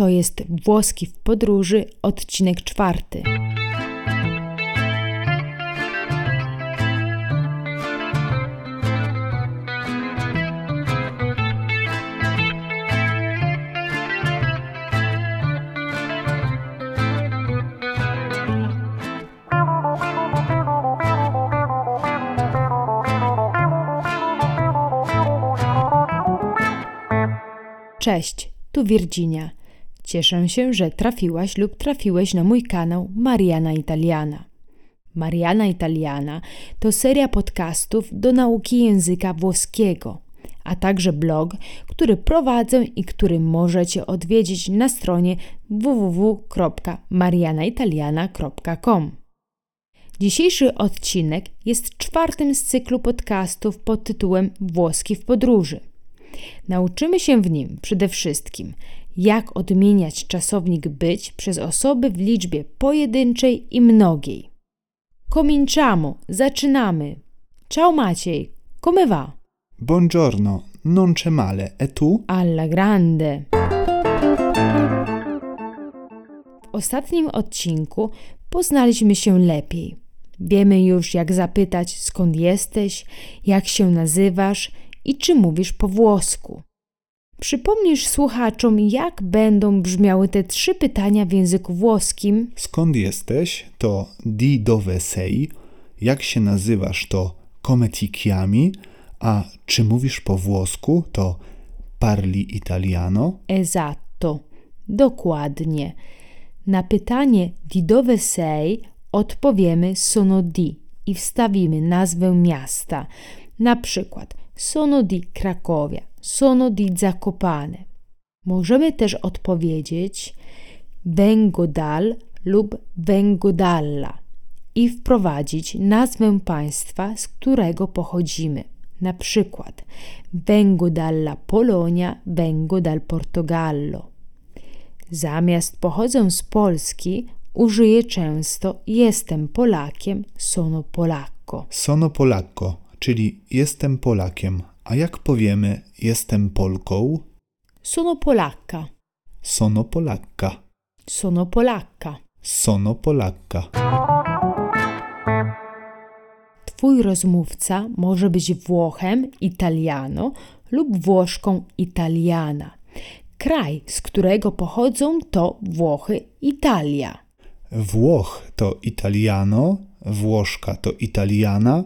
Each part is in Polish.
To jest Włoski w podróży, odcinek czwarty. Cześć, tu Virginia. Cieszę się, że trafiłaś lub trafiłeś na mój kanał Mariana Italiana. Mariana Italiana to seria podcastów do nauki języka włoskiego, a także blog, który prowadzę i który możecie odwiedzić na stronie www.marianaitaliana.com. Dzisiejszy odcinek jest czwartym z cyklu podcastów pod tytułem Włoski w podróży. Nauczymy się w nim przede wszystkim, jak odmieniać czasownik być przez osoby w liczbie pojedynczej i mnogiej. Cominciamo, zaczynamy. Ciao Maciej, come va? Buongiorno, non c'è male. E tu? Alla grande. W ostatnim odcinku poznaliśmy się lepiej. Wiemy już, jak zapytać, skąd jesteś, jak się nazywasz i czy mówisz po włosku. Przypomnisz słuchaczom, jak będą brzmiały te trzy pytania w języku włoskim? Skąd jesteś? To di dove sei. Jak się nazywasz? To come ti chiami. A czy mówisz po włosku? To parli italiano. Esatto, dokładnie. Na pytanie di dove sei odpowiemy sono di i wstawimy nazwę miasta. Na przykład sono di Krakowia, sono di Zakopane. Możemy też odpowiedzieć vengo dal lub vengo dalla i wprowadzić nazwę państwa, z którego pochodzimy. Na przykład vengo dalla Polonia, vengo dal Portogallo. Zamiast pochodzę z Polski, użyję często jestem Polakiem, sono polacco. Sono polacco, czyli jestem Polakiem. A jak powiemy jestem Polką? Sono polacca. Sono Polacca. Sono polacca. Sono Polacca. Twój rozmówca może być Włochem Italiano lub Włoszką Italiana. Kraj, z którego pochodzą, to Włochy Italia. Włoch to Italiano, Włoszka to Italiana,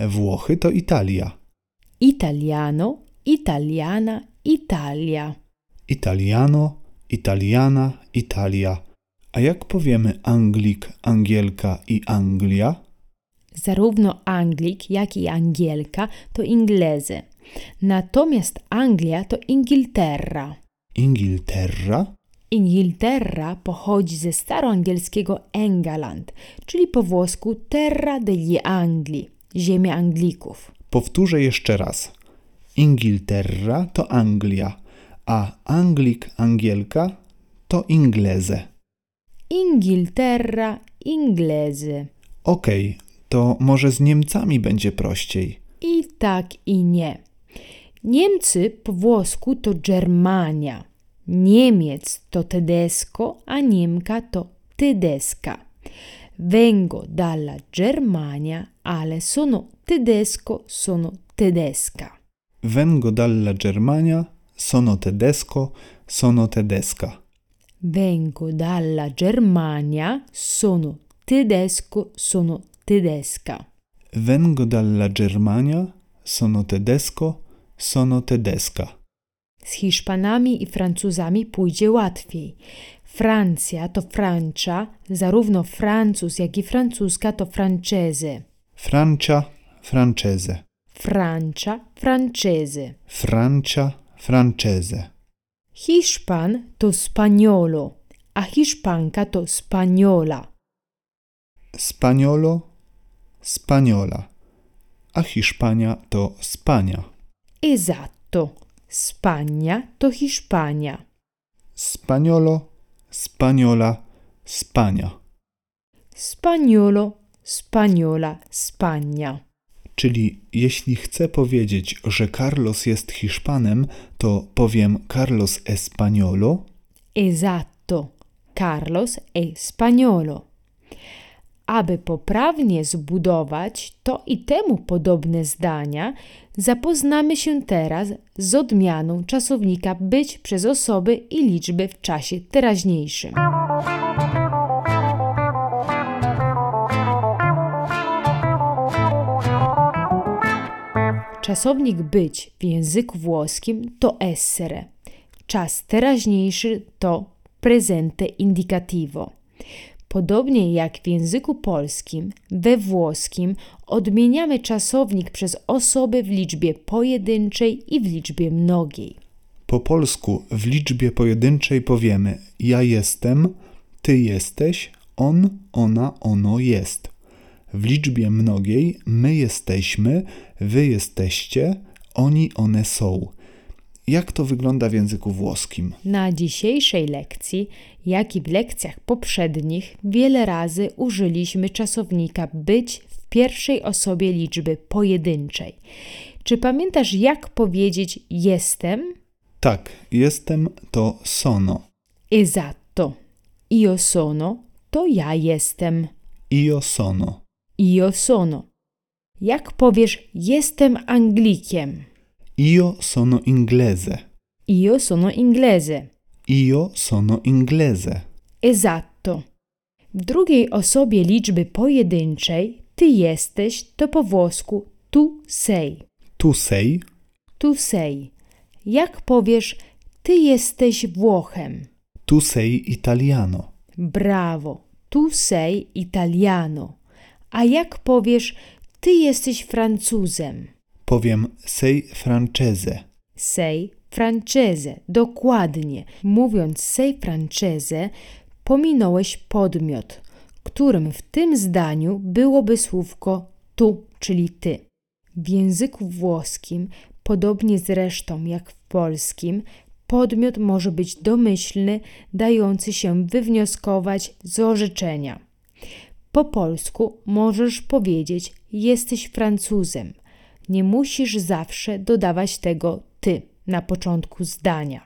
Włochy to Italia. Italiano, Italiana, Italia. Italiano, Italiana, Italia. A jak powiemy Anglik, Angielka i Anglia? Zarówno Anglik, jak i Angielka to Ingleze. Natomiast Anglia to Ingilterra. Ingilterra? Ingilterra pochodzi ze staroangielskiego England, czyli po włosku Terra degli Angli, ziemia Anglików. Powtórzę jeszcze raz. Ingilterra to Anglia, a Anglik, Angielka to Ingleze. Ingilterra, Ingleze. Okej, to może z Niemcami będzie prościej. I tak i nie. Niemcy po włosku to Germania. Niemiec to tedesco, a Niemka to tedesca. Vengo dalla Germania, ale sono tedesco, sono tedesca. Vengo dalla Germania, sono tedesco, sono tedesca. Vengo dalla Germania, sono tedesco, sono tedesca. Vengo dalla Germania, sono tedesco, sono tedesca. Z Hiszpanami i Francuzami pójdzie łatwiej. Francja to Francia, zarówno Francuz, jak i francuska to francese. Francia, francese. Francia, francese. Francia, francese. Hiszpan to Spaniolo, a Hiszpanka to Spaniola. Spagnolo, Spaniola. A Hiszpania to Spania. Esatto. Spagna to Hiszpania. Spagnolo, Spaniola, Spania. Spaniolo, Spaniola, Spagna. Czyli jeśli chcę powiedzieć, że Carlos jest Hiszpanem, to powiem Carlos Españolo, Esatto. Carlos è spagnolo. Aby poprawnie zbudować to i temu podobne zdania, zapoznamy się teraz z odmianą czasownika być przez osoby i liczby w czasie teraźniejszym. Czasownik być w języku włoskim to essere. Czas teraźniejszy to presente indicativo. Podobnie jak w języku polskim, we włoskim odmieniamy czasownik przez osoby w liczbie pojedynczej i w liczbie mnogiej. Po polsku w liczbie pojedynczej powiemy ja jestem, ty jesteś, on, ona, ono jest. W liczbie mnogiej my jesteśmy, wy jesteście, oni, one są. Jak to wygląda w języku włoskim? Na dzisiejszej lekcji, jak i w lekcjach poprzednich, wiele razy użyliśmy czasownika być w pierwszej osobie liczby pojedynczej. Czy pamiętasz, jak powiedzieć jestem? Tak, jestem to sono. Esatto. Io sono to ja jestem. Io sono. Io sono. Jak powiesz jestem Anglikiem? Io sono inglese. Io sono inglese. Io sono inglese. Esatto. W drugiej osobie liczby pojedynczej ty jesteś to po włosku tu sei. Tu sei. Tu sei. Jak powiesz ty jesteś Włochem? Tu sei italiano. Brawo. Tu sei italiano. A jak powiesz ty jesteś Francuzem? Powiem sei francese. Sei francese. Dokładnie. Mówiąc sei francese, pominąłeś podmiot, którym w tym zdaniu byłoby słówko tu, czyli ty. W języku włoskim, podobnie zresztą jak w polskim, podmiot może być domyślny, dający się wywnioskować z orzeczenia. Po polsku możesz powiedzieć jesteś Francuzem. Nie musisz zawsze dodawać tego ty na początku zdania.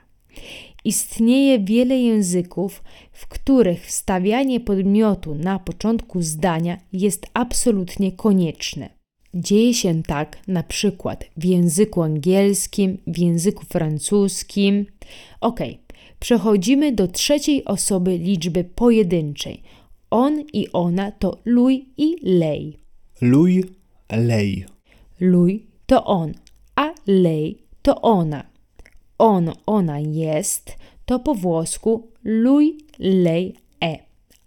Istnieje wiele języków, w których wstawianie podmiotu na początku zdania jest absolutnie konieczne. Dzieje się tak na przykład w języku angielskim, w języku francuskim. Ok, przechodzimy do trzeciej osoby liczby pojedynczej. On i ona to lui i lei. Lui, lei. Lui to on, a lei to ona. On, ona jest to po włosku lui, lei, e.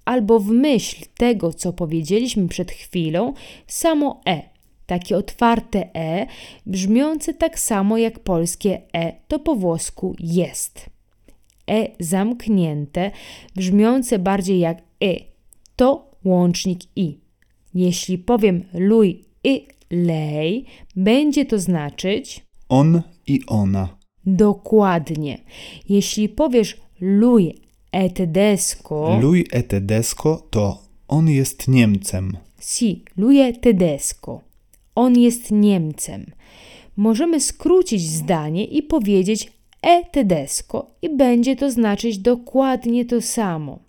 Albo w myśl tego, co powiedzieliśmy przed chwilą, samo e. Takie otwarte e, brzmiące tak samo jak polskie e, to po włosku jest. E zamknięte, brzmiące bardziej jak e, to łącznik i. Jeśli powiem lui i lei, będzie to znaczyć On i ona. dokładnie. Jeśli powiesz lui e tedesco, Lui e tedesco to on jest Niemcem. si, lui è tedesco. On jest Niemcem. Możemy skrócić zdanie i powiedzieć e tedesco i będzie to znaczyć dokładnie to samo.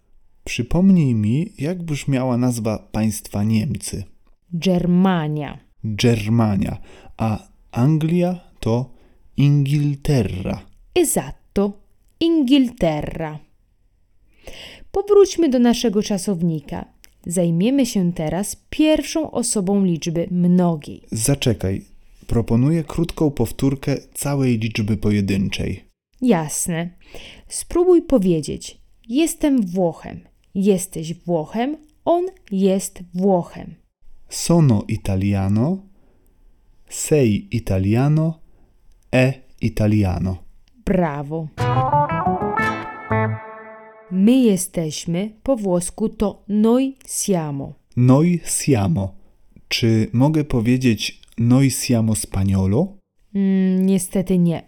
Przypomnij mi, jak brzmiała nazwa państwa Niemcy. Germania. Germania, a Anglia to Ingilterra. Esatto, Inghilterra. Powróćmy do naszego czasownika. Zajmiemy się teraz pierwszą osobą liczby mnogiej. Zaczekaj, proponuję krótką powtórkę całej liczby pojedynczej. Jasne. Spróbuj powiedzieć: Jestem Włochem. Jesteś Włochem. On jest Włochem. Sono italiano, sei italiano, è italiano. Brawo. My jesteśmy po włosku to noi siamo. Noi siamo. Czy mogę powiedzieć noi siamo spagnolo? Mm, niestety nie.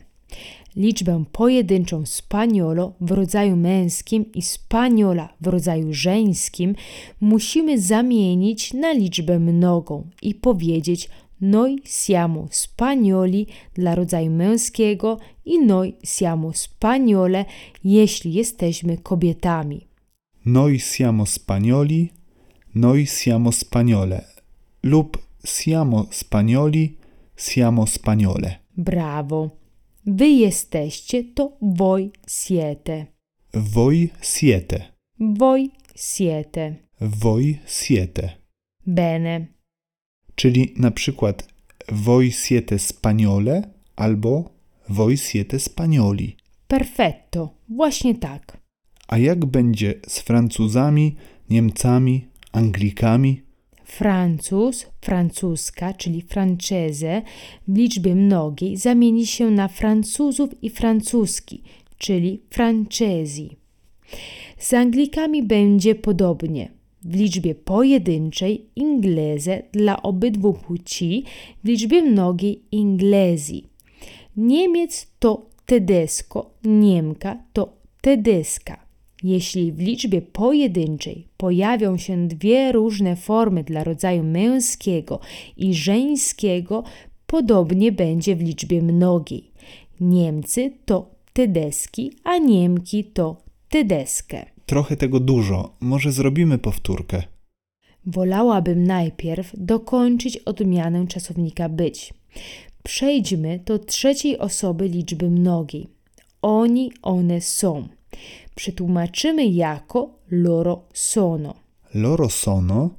Liczbę pojedynczą spaniolo w rodzaju męskim i spaniola w rodzaju żeńskim musimy zamienić na liczbę mnogą i powiedzieć noi siamo spagnoli dla rodzaju męskiego i noi siamo spagnole, jeśli jesteśmy kobietami. Noi siamo spagnoli, noi siamo spagnole lub siamo spagnoli, siamo spagnole. Brawo. Wy jesteście to voi siete. Voi siete, Voi siete. voi siete. Bene. Czyli na przykład voi siete spagnole albo voi siete spagnoli. Perfetto. Właśnie tak. A jak będzie z Francuzami, Niemcami, Anglikami? Francuz, francuska, czyli francese w liczbie mnogiej zamieni się na Francuzów i francuski, czyli francesi. Z Anglikami będzie podobnie. W liczbie pojedynczej inglese dla obydwu płci, w liczbie mnogiej inglesi. Niemiec to tedesco, Niemka to tedeska. Jeśli w liczbie pojedynczej pojawią się dwie różne formy dla rodzaju męskiego i żeńskiego, podobnie będzie w liczbie mnogiej. Niemcy to tedeski, a Niemki to tedeskę. Trochę tego dużo, może zrobimy powtórkę. Wolałabym najpierw dokończyć odmianę czasownika być. Przejdźmy do trzeciej osoby liczby mnogiej. Oni, one są. Przetłumaczymy jako loro sono. Loro sono,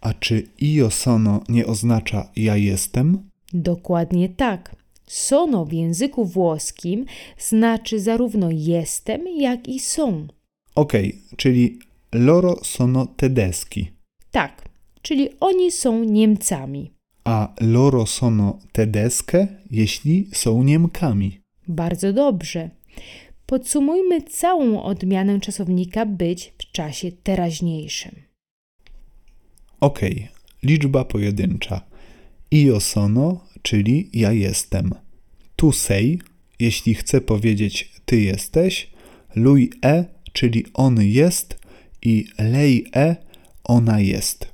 a czy io sono nie oznacza ja jestem? Dokładnie tak. Sono w języku włoskim znaczy zarówno jestem, jak i są. Okej, czyli loro sono tedeschi, Tak, czyli oni są Niemcami. a loro sono tedesche, jeśli są Niemkami. Bardzo dobrze. Podsumujmy całą odmianę czasownika być w czasie teraźniejszym. Okej, liczba pojedyncza. Io sono, czyli ja jestem. Tu sei, jeśli chcę powiedzieć ty jesteś. Lui e, czyli on jest. I lei e, ona jest.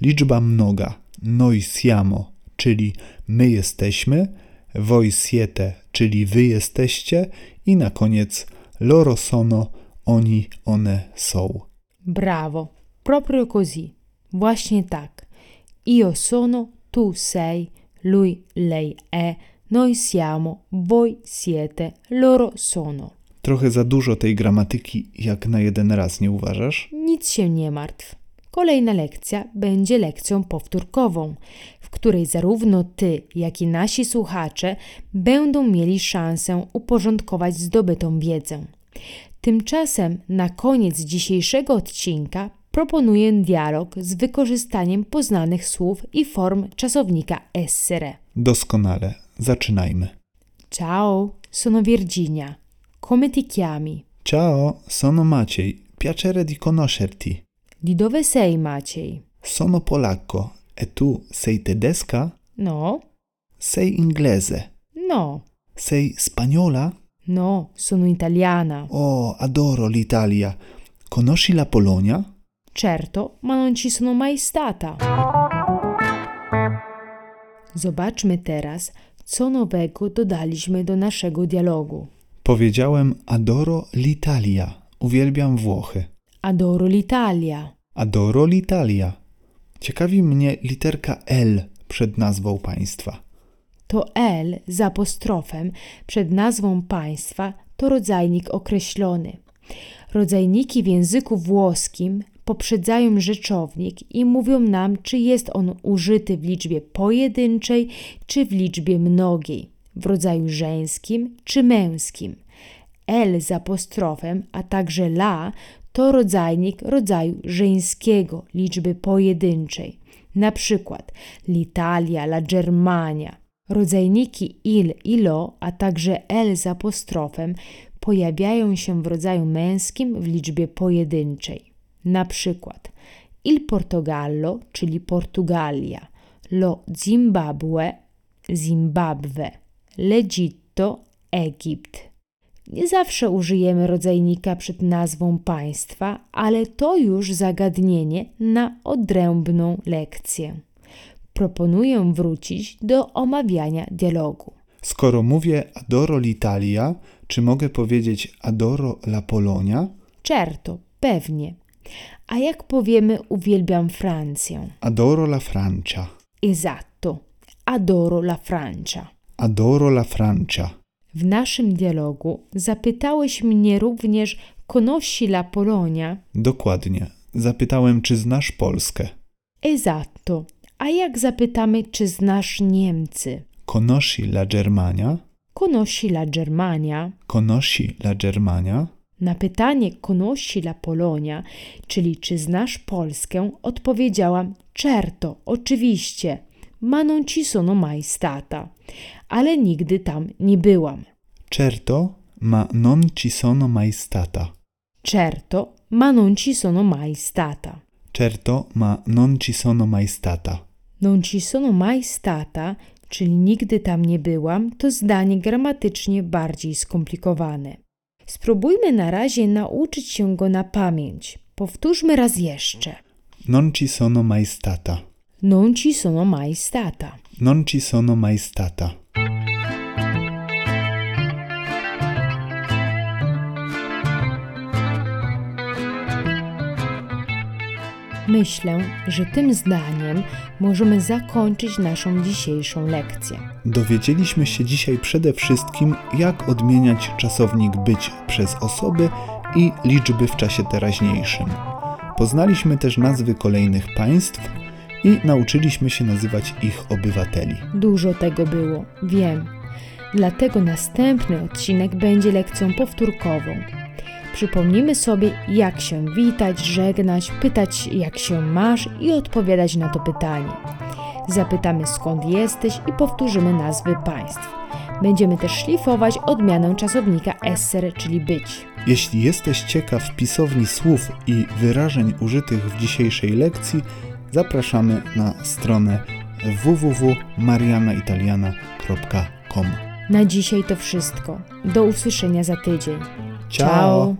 Liczba mnoga. Noi siamo, czyli my jesteśmy. Voi siete, czyli wy jesteście. I na koniec loro sono, oni, one są. Brawo, proprio così. Właśnie tak. Io sono, tu sei, lui, lei è, noi siamo, voi siete, loro sono. Trochę za dużo tej gramatyki, jak na jeden raz, nie uważasz? Nic się nie martw. Kolejna lekcja będzie lekcją powtórkową, w której zarówno ty, jak i nasi słuchacze będą mieli szansę uporządkować zdobytą wiedzę. Tymczasem na koniec dzisiejszego odcinka proponuję dialog z wykorzystaniem poznanych słów i form czasownika essere. Doskonale. Zaczynajmy. Ciao, sono Virginia. Come ti chiami? Ciao, sono Maciej. Piacere di conoscerti. Di dove sei, Maciej? Sono polacco. E tu sei tedesca? No, Sei inglese. no, Sei spagnola? no, sono italiana. Oh, adoro l'Italia. Conosci la Polonia? Certo, ma non ci sono mai stata. Zobaczmy teraz, co nowego dodaliśmy do naszego dialogu. Powiedziałem adoro l'Italia. Uwielbiam Włochy. Adoro l'Italia. Adoro l'Italia. Ciekawi mnie literka L przed nazwą państwa. To L z apostrofem przed nazwą państwa to rodzajnik określony. Rodzajniki w języku włoskim poprzedzają rzeczownik i mówią nam, czy jest on użyty w liczbie pojedynczej, czy w liczbie mnogiej, w rodzaju żeńskim czy męskim. L z apostrofem, a także la to rodzajnik rodzaju żeńskiego, liczby pojedynczej. Na przykład l'Italia, la Germania. Rodzajniki il i lo, a także l z apostrofem pojawiają się w rodzaju męskim w liczbie pojedynczej. Na przykład il Portogallo, czyli Portugalia, lo Zimbabwe, Zimbabwe, l'Egitto, Egipt. Nie zawsze użyjemy rodzajnika przed nazwą państwa, ale to już zagadnienie na odrębną lekcję. proponuję wrócić do omawiania dialogu. Skoro mówię adoro l'Italia, czy mogę powiedzieć adoro la Polonia? Certo, pewnie. A jak powiemy uwielbiam Francję? Adoro la Francia. Esatto, adoro la Francia. Adoro la Francia. W naszym dialogu zapytałeś mnie również, conosci la Polonia? Dokładnie. Zapytałem, czy znasz Polskę. Esatto. A jak zapytamy, czy znasz Niemcy? Conosci la Germania? Conosci la Germania? Conosci la Germania? Na pytanie conosci la Polonia, czyli czy znasz Polskę, odpowiedziałam certo, oczywiście, ma non ci sono mai stata, ale nigdy tam nie byłam. Certo, ma non ci sono mai stata. Certo, ma non ci sono mai stata. Certo, ma non ci sono mai stata. Non ci sono mai stata, czyli nigdy tam nie byłam, to zdanie gramatycznie bardziej skomplikowane. Spróbujmy na razie nauczyć się go na pamięć. Powtórzmy raz jeszcze. Non ci sono mai stata. Non ci sono mai stata. Non ci sono mai stata. Myślę, że tym zdaniem możemy zakończyć naszą dzisiejszą lekcję. Dowiedzieliśmy się dzisiaj przede wszystkim, jak odmieniać czasownik być przez osoby i liczby w czasie teraźniejszym. Poznaliśmy też nazwy kolejnych państw i nauczyliśmy się nazywać ich obywateli. Dużo tego było, wiem. Dlatego następny odcinek będzie lekcją powtórkową. Przypomnimy sobie, jak się witać, żegnać, pytać, jak się masz i odpowiadać na to pytanie. Zapytamy, skąd jesteś i powtórzymy nazwy państw. Będziemy też szlifować odmianę czasownika esser, czyli być. Jeśli jesteś ciekaw pisowni słów i wyrażeń użytych w dzisiejszej lekcji, zapraszamy na stronę www.marianaitaliana.com. Na dzisiaj to wszystko. Do usłyszenia za tydzień. Ciao.